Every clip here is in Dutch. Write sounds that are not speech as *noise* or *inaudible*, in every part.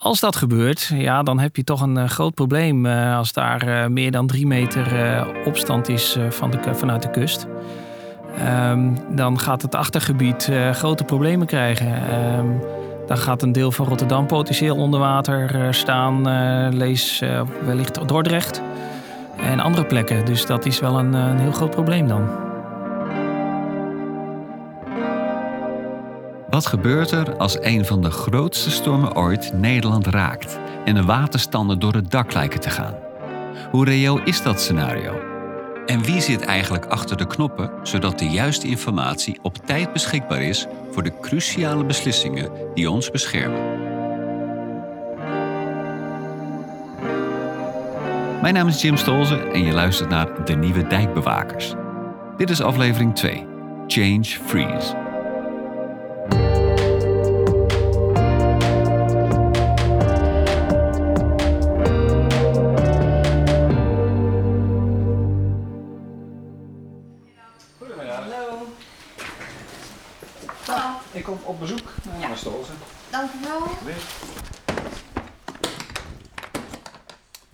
Als dat gebeurt, ja, dan heb je toch een groot probleem als daar meer dan drie meter opstand is van de, vanuit de kust. Ehm, dan gaat het achtergebied grote problemen krijgen. Ehm, dan gaat een deel van Rotterdam potentieel onder water staan. lees wellicht Dordrecht en andere plekken. Dus dat is wel een, een heel groot probleem dan. Wat gebeurt er als een van de grootste stormen ooit Nederland raakt en de waterstanden door het dak lijken te gaan? Hoe reëel is dat scenario? En wie zit eigenlijk achter de knoppen zodat de juiste informatie op tijd beschikbaar is voor de cruciale beslissingen die ons beschermen? Mijn naam is Jim Stolze en je luistert naar De Nieuwe Dijkbewakers. Dit is aflevering 2, Change Freeze.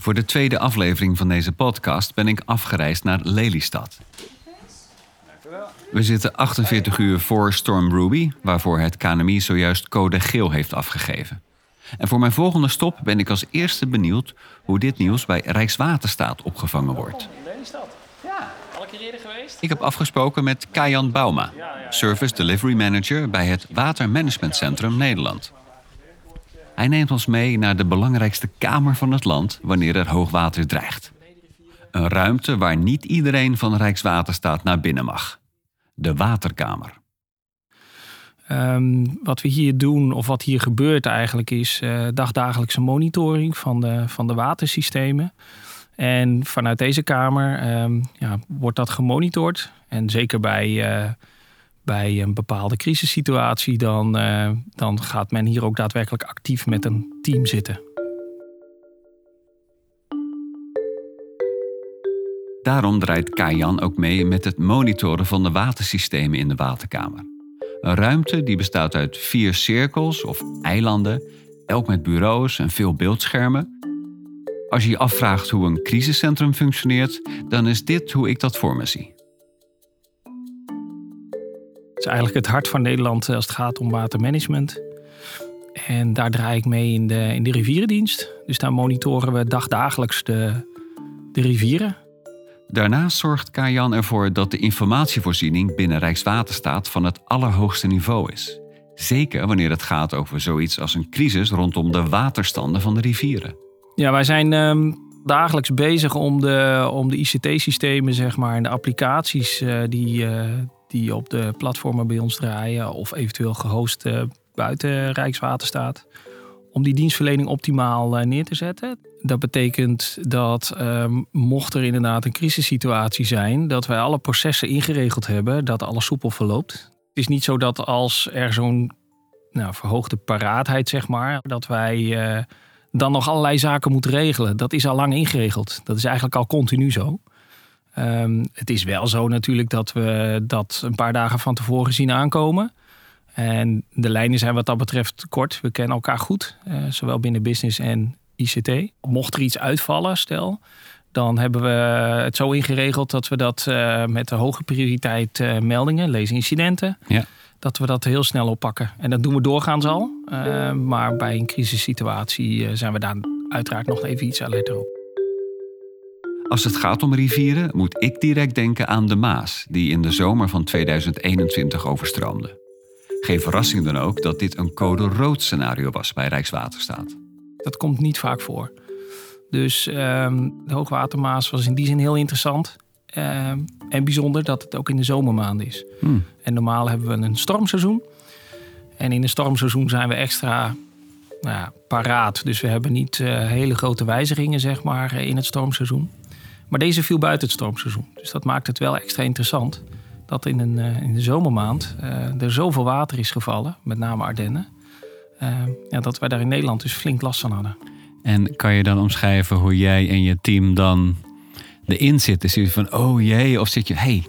Voor de tweede aflevering van deze podcast ben ik afgereisd naar Lelystad. We zitten 48 uur voor Storm Ruby, waarvoor het KNMI zojuist code geel heeft afgegeven. En voor mijn volgende stop ben ik als eerste benieuwd hoe dit nieuws bij Rijkswaterstaat opgevangen wordt. Lelystad? Ja, alle keer eerder geweest? Ik heb afgesproken met Kajan Bauma, Service Delivery Manager bij het Watermanagementcentrum Nederland. Hij neemt ons mee naar de belangrijkste kamer van het land wanneer er hoogwater dreigt. Een ruimte waar niet iedereen van Rijkswaterstaat naar binnen mag. De waterkamer. Ehm, wat we hier doen, of wat hier gebeurt eigenlijk, is uh, dagdagelijkse monitoring van de, van de watersystemen. En vanuit deze kamer ehm, ja, wordt dat gemonitord. En zeker bij uh, bij een bepaalde crisissituatie, dan, uh, dan gaat men hier ook daadwerkelijk actief met een team zitten. Daarom draait Kajan ook mee met het monitoren van de watersystemen in de waterkamer. Een ruimte die bestaat uit vier cirkels of eilanden, elk met bureaus en veel beeldschermen. Als je je afvraagt hoe een crisiscentrum functioneert, dan is dit hoe ik dat voor me zie. Is eigenlijk het hart van Nederland als het gaat om watermanagement. En daar draai ik mee in de, in de rivierendienst. Dus daar monitoren we dagdagelijks de, de rivieren. Daarnaast zorgt Kajan ervoor dat de informatievoorziening binnen Rijkswaterstaat van het allerhoogste niveau is. Zeker wanneer het gaat over zoiets als een crisis rondom de waterstanden van de rivieren. Ja, wij zijn ehm, dagelijks bezig om de, om de ICT-systemen zeg maar, en de applicaties uh, die, uh, die op de platformen bij ons draaien of eventueel gehost uh, buiten Rijkswaterstaat. Om die dienstverlening optimaal uh, neer te zetten. Dat betekent dat um, mocht er inderdaad een crisissituatie zijn, dat wij alle processen ingeregeld hebben, dat alles soepel verloopt. Het is niet zo dat als er zo'n nou, verhoogde paraatheid, zeg maar, dat wij uh, dan nog allerlei zaken moeten regelen. Dat is al lang ingeregeld. Dat is eigenlijk al continu zo. Um, het is wel zo natuurlijk dat we dat een paar dagen van tevoren zien aankomen. En de lijnen zijn wat dat betreft kort. We kennen elkaar goed, uh, zowel binnen business en ICT. Mocht er iets uitvallen, stel, dan hebben we het zo ingeregeld dat we dat uh, met de hoge prioriteit uh, meldingen, lezen incidenten, ja. dat we dat heel snel oppakken. En dat doen we doorgaans al. maar bij een crisissituatie zijn we daar uiteraard nog even iets alerter op. Als het gaat om rivieren, moet ik direct denken aan de Maas, die in de zomer van 2021 overstroomde. Geen verrassing dan ook dat dit een code rood scenario was bij Rijkswaterstaat. Dat komt niet vaak voor. Dus um, de hoogwatermaas was in die zin heel interessant. Um, en bijzonder dat het ook in de zomermaanden is. Hmm. En normaal hebben we een stormseizoen. En in een stormseizoen zijn we extra nou ja, paraat. Dus we hebben niet uh, hele grote wijzigingen zeg maar, in het stormseizoen. Maar deze viel buiten het stormseizoen. Dus dat maakt het wel extra interessant. Dat in, een, uh, in de zomermaand uh, er zoveel water is gevallen, met name Ardennen. Uh, ja, dat wij daar in Nederland dus flink last van hadden. En kan je dan omschrijven hoe jij en je team dan erin zitten? Zit je van, oh jee, of zit je, hey,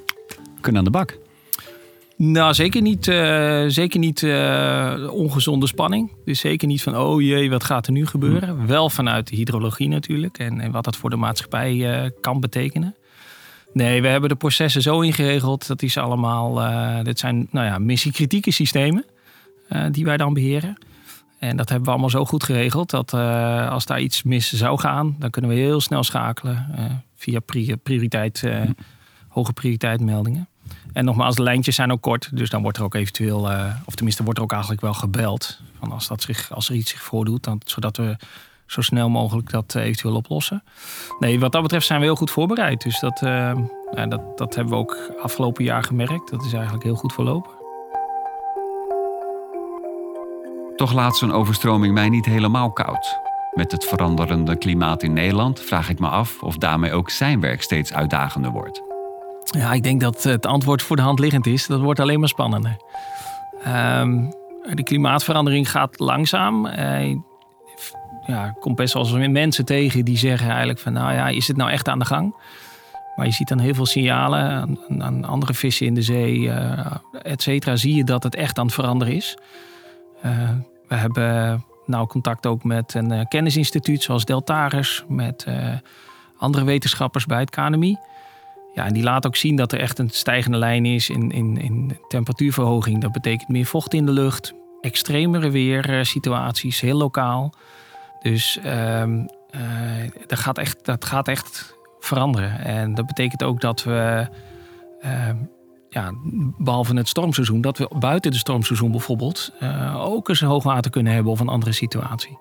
kunnen aan de bak? Nou, zeker niet, uh, zeker niet uh, ongezonde spanning. Dus zeker niet van, oh jee, wat gaat er nu gebeuren? Hm. Wel vanuit de hydrologie natuurlijk en, en wat dat voor de maatschappij uh, kan betekenen. Nee, we hebben de processen zo ingeregeld. Dat is allemaal, dit zijn nou ja, missiekritieke systemen die wij dan beheren. En dat hebben we allemaal zo goed geregeld dat als daar iets mis zou gaan, dan kunnen we heel snel schakelen via prioriteit, hm. hoge prioriteit meldingen. En nogmaals, de lijntjes zijn ook kort. Dus dan wordt er ook eventueel, uh, of tenminste wordt er ook eigenlijk wel gebeld. Van als, dat zich, als er iets zich voordoet, dan, zodat we zo snel mogelijk dat uh, eventueel oplossen. Nee, wat dat betreft zijn we heel goed voorbereid. Dus dat, uh, dat, dat hebben we ook afgelopen jaar gemerkt. Dat is eigenlijk heel goed verlopen. Toch laat zo'n overstroming mij niet helemaal koud. Met het veranderende klimaat in Nederland vraag ik me af of daarmee ook zijn werk steeds uitdagender wordt. Ja, ik denk dat het antwoord voor de hand liggend is. Dat wordt alleen maar spannender. Um, de klimaatverandering gaat langzaam. Ja, komt best wel eens mensen tegen die zeggen eigenlijk van... nou ja, is het nou echt aan de gang? Maar je ziet dan heel veel signalen aan, andere vissen in de zee, uh, et cetera. Zie je dat het echt aan het veranderen is. Uh, we hebben nou contact ook met een kennisinstituut zoals Deltaris... met andere wetenschappers bij het KNMI... Ja, en die laat ook zien dat er echt een stijgende lijn is in, in, in temperatuurverhoging. Dat betekent meer vocht in de lucht, extremere weersituaties, heel lokaal. Dus um, dat, gaat echt, dat gaat echt veranderen. En dat betekent ook dat we, uh, ja, behalve het stormseizoen, dat we buiten het stormseizoen bijvoorbeeld uh, ook eens hoogwater kunnen hebben of een andere situatie.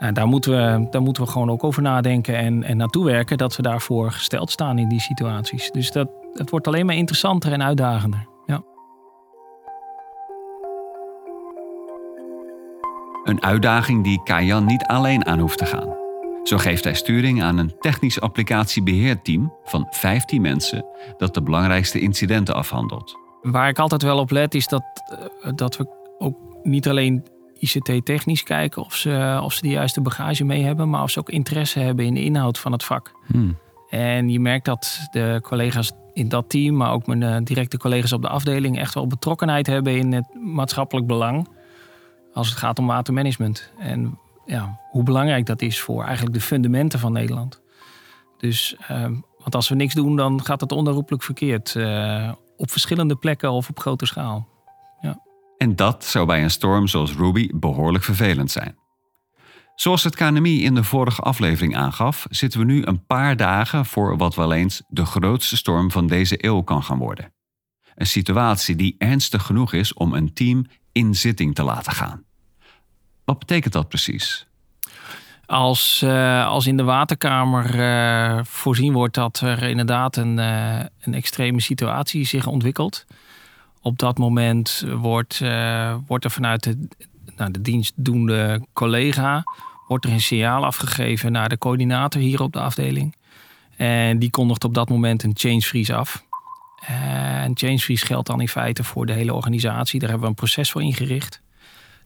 Nou, daar, moeten we, daar moeten we gewoon ook over nadenken en, en naartoe werken dat we daarvoor gesteld staan in die situaties. Dus dat, het wordt alleen maar interessanter en uitdagender. Ja. Een uitdaging die Kajan niet alleen aan hoeft te gaan. Zo geeft hij sturing aan een technisch applicatiebeheerteam van 15 mensen dat de belangrijkste incidenten afhandelt. Waar ik altijd wel op let is dat, eh, dat we ook niet alleen ICT-technisch kijken of ze, of ze de juiste bagage mee hebben, maar of ze ook interesse hebben in de inhoud van het vak. Hmm. En je merkt dat de collega's in dat team, maar ook mijn eh, directe collega's op de afdeling, echt wel betrokkenheid hebben in het maatschappelijk belang als het gaat om watermanagement. En ja, hoe belangrijk dat is voor eigenlijk de fundamenten van Nederland. Dus, ehm, want als we niks doen, dan gaat het onherroepelijk verkeerd. Uh, op verschillende plekken of op grote schaal. En dat zou bij een storm zoals Ruby behoorlijk vervelend zijn. Zoals het KNMI in de vorige aflevering aangaf, zitten we nu een paar dagen voor wat wel eens de grootste storm van deze eeuw kan gaan worden. Een situatie die ernstig genoeg is om een team in zitting te laten gaan. Wat betekent dat precies? Als, uh, als in de waterkamer uh, voorzien wordt dat er inderdaad een, uh, een extreme situatie zich ontwikkelt, op dat moment wordt, uh, wordt er vanuit de, nou, de dienstdoende collega wordt er een signaal afgegeven naar de coördinator hier op de afdeling. En die kondigt op dat moment een change freeze af. En change freeze geldt dan in feite voor de hele organisatie. Daar hebben we een proces voor ingericht.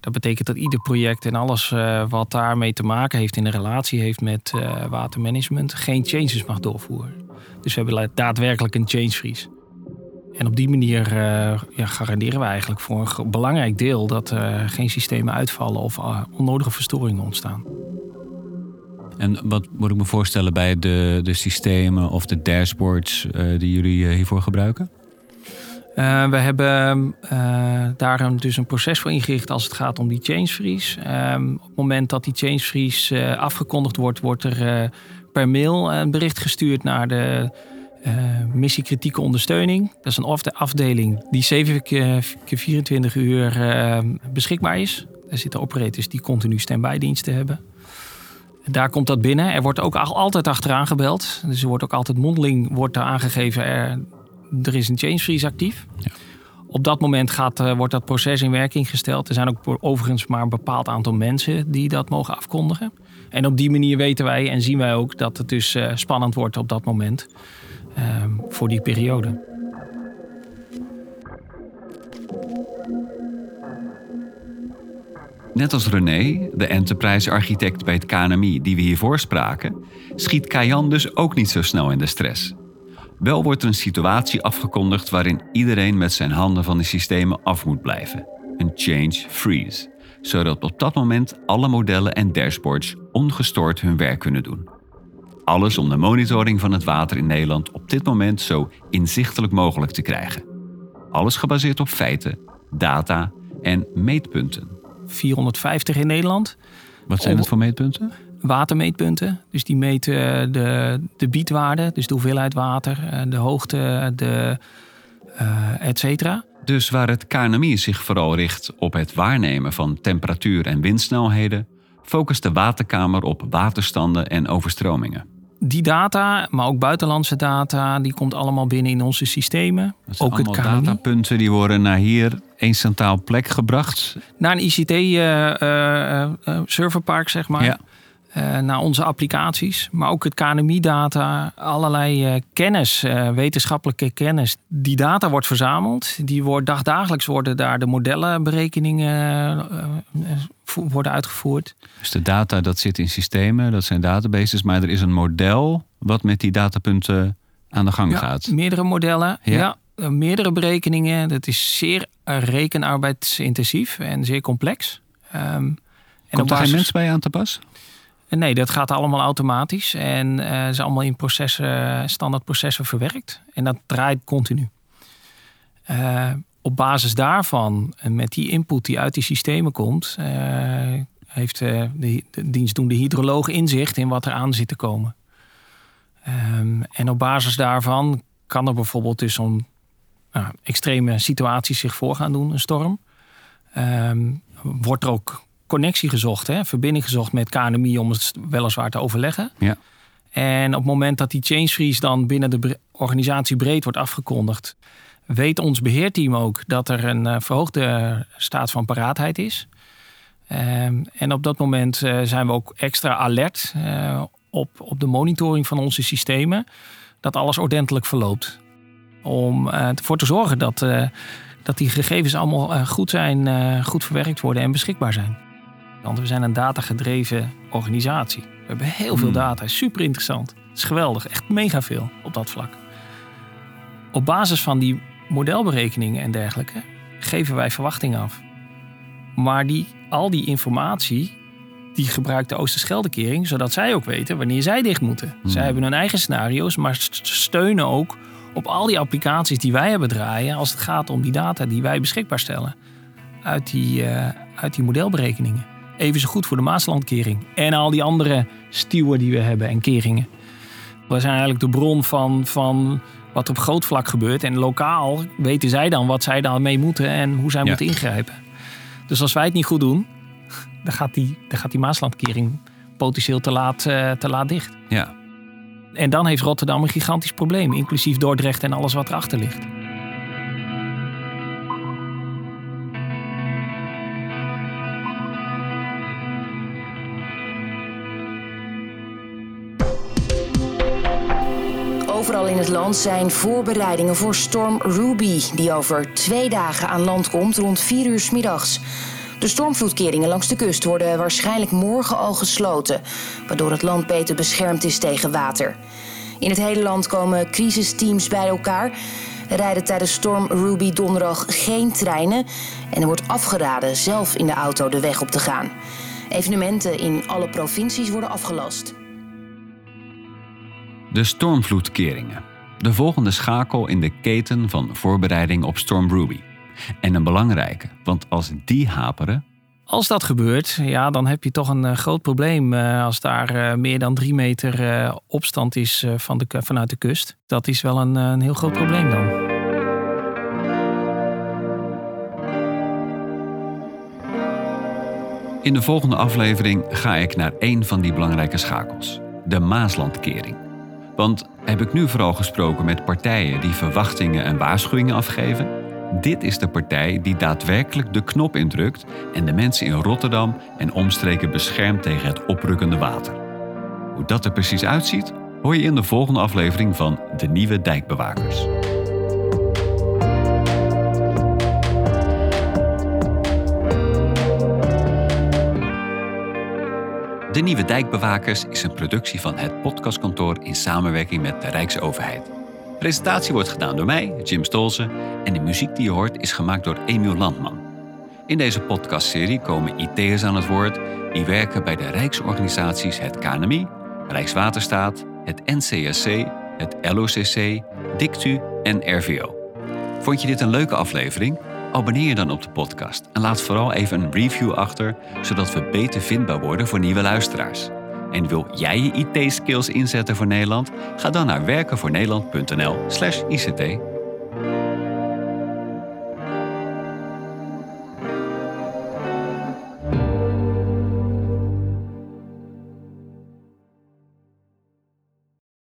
Dat betekent dat ieder project en alles uh, wat daarmee te maken heeft in een relatie heeft met watermanagement geen changes mag doorvoeren. Dus we hebben daadwerkelijk een change freeze. En op die manier uh, ja, garanderen we eigenlijk voor een belangrijk deel dat er geen systemen uitvallen of uh, onnodige verstoringen ontstaan. En wat moet ik me voorstellen bij de, de systemen of de dashboards uh, die jullie hiervoor gebruiken? we hebben daar een, dus een proces voor ingericht als het gaat om die change freeze. Ehm, op het moment dat die change freeze afgekondigd wordt, wordt er per mail een bericht gestuurd naar de uh, missiekritieke ondersteuning. Dat is een afdeling die 7 keer 24 uur uh, beschikbaar is. Er zitten operators die continu stand-by diensten hebben. Daar komt dat binnen. Er wordt ook altijd achteraan gebeld. Dus er wordt ook altijd mondeling wordt er aangegeven... Er, er is een change freeze actief. Ja. Op dat moment gaat, uh, wordt dat proces in werking gesteld. Er zijn ook overigens maar een bepaald aantal mensen die dat mogen afkondigen. En op die manier weten wij en zien wij ook dat het dus uh, spannend wordt op dat moment. Ehm, voor die periode. Net als René, de enterprise-architect bij het KNMI die we hiervoor spraken, schiet Kajan dus ook niet zo snel in de stress. Wel wordt er een situatie afgekondigd waarin iedereen met zijn handen van de systemen af moet blijven. Een change freeze. Zodat op dat moment alle modellen en dashboards ongestoord hun werk kunnen doen. Alles om de monitoring van het water in Nederland op dit moment zo inzichtelijk mogelijk te krijgen. Alles gebaseerd op feiten, data en meetpunten. 450 in Nederland. Wat zijn het voor meetpunten? Watermeetpunten. Dus die meten de, de biedwaarde, dus de hoeveelheid water, eh, de hoogte, de, uh, et cetera. Dus waar het KNMI zich vooral richt op het waarnemen van temperatuur en windsnelheden, focust de Waterkamer op waterstanden en overstromingen. Die data, maar ook buitenlandse data, die komt allemaal binnen in onze systemen. ook het KNMI. datapunten die worden naar hier één centraal plek gebracht. Naar een ICT-serverpark, zeg maar. Ja. Uh, naar onze applicaties, maar ook het KNMI-data, allerlei uh, kennis, uh, wetenschappelijke kennis. Die data wordt verzameld. Die wordt dagdagelijks worden daar de modellenberekeningen worden uitgevoerd. Dus de data dat zit in systemen, dat zijn databases, maar er is een model wat met die datapunten aan de gang ja, gaat. Meerdere modellen, ja. ja. meerdere berekeningen. Dat is zeer rekenarbeidsintensief en zeer complex. Um, Komt er geen mens bij aan te pas? Nee, dat gaat allemaal automatisch en uh, is allemaal in processen, standaard processen verwerkt. En dat draait continu. Uh, op basis daarvan, en met die input die uit die systemen komt, uh, heeft de, de dienstdoende hydroloog inzicht in wat er aan zit te komen. Um, en op basis daarvan kan er bijvoorbeeld dus zo'n nou, extreme situaties zich voor gaan doen, een storm. Um, wordt er ook connectie gezocht, hè, verbinding gezocht met KNMI om het weliswaar te overleggen. Ja. En op het moment dat die change freeze dan binnen de organisatie breed wordt afgekondigd, weet ons beheerteam ook dat er een uh, verhoogde staat van paraatheid is. Um, en op dat moment uh, zijn we ook extra alert uh, op, op de monitoring van onze systemen, dat alles ordentelijk verloopt. Om ervoor te zorgen dat, dat die gegevens allemaal goed zijn, goed verwerkt worden en beschikbaar zijn. Want we zijn een datagedreven organisatie. We hebben heel veel hmm. data, super interessant. Het is geweldig, echt mega veel op dat vlak. Op basis van die modelberekeningen en dergelijke geven wij verwachtingen af. Maar die, al die informatie, die gebruikt de Oosterscheldekering, zodat zij ook weten wanneer zij dicht moeten. Hmm. Zij hebben hun eigen scenario's, maar steunen ook op al die applicaties die wij hebben draaien als het gaat om die data die wij beschikbaar stellen uit die, uh, uit die modelberekeningen even zo goed voor de Maaslandkering. En al die andere stuwen die we hebben en keringen. We zijn eigenlijk de bron van, van wat op groot vlak gebeurt. En lokaal weten zij dan wat zij daarmee moeten en hoe zij moeten ingrijpen. Dus als wij het niet goed doen, *laughs* dan gaat die, dan gaat die Maaslandkering potentieel te laat, uh, te laat dicht. Ja. En dan heeft Rotterdam een gigantisch probleem, inclusief Dordrecht en alles wat erachter ligt. Overal in het land zijn voorbereidingen voor storm Ruby, die over twee dagen aan land komt rond 4 uur s middags. De stormvloedkeringen langs de kust worden waarschijnlijk morgen al gesloten, waardoor het land beter beschermd is tegen water. In het hele land komen crisisteams bij elkaar. Er rijden tijdens storm Ruby donderdag geen treinen en er wordt afgeraden zelf in de auto de weg op te gaan. Evenementen in alle provincies worden afgelast. De stormvloedkeringen. De volgende schakel in de keten van voorbereiding op Storm Ruby. En een belangrijke, want als die haperen. Als dat gebeurt, ja, dan heb je toch een uh, groot probleem uh, als daar uh, meer dan drie meter opstand is van de, vanuit de kust. Dat is wel een, een heel groot probleem dan. In de volgende aflevering ga ik naar één van die belangrijke schakels: de Maaslandkering. Want heb ik nu vooral gesproken met partijen die verwachtingen en waarschuwingen afgeven? Dit is de partij die daadwerkelijk de knop indrukt en de mensen in Rotterdam en omstreken beschermt tegen het oprukkende water. Hoe dat er precies uitziet, hoor je in de volgende aflevering van De Nieuwe Dijkbewakers. De Nieuwe Dijkbewakers is een productie van het podcastkantoor in samenwerking met de Rijksoverheid. Presentatie wordt gedaan door mij, Jim Stolzen, en de muziek die je hoort is gemaakt door Emiel Landman. In deze podcastserie komen IT'ers aan het woord die werken bij de rijksorganisaties het KNMI, Rijkswaterstaat, het NCSC, het LOCC, DICTU en RVO. Vond je dit een leuke aflevering? Abonneer je dan op de podcast en laat vooral even een review achter, zodat we beter vindbaar worden voor nieuwe luisteraars. En wil jij je IT-skills inzetten voor Nederland? Ga dan naar werkenvoornederland.nl/ict.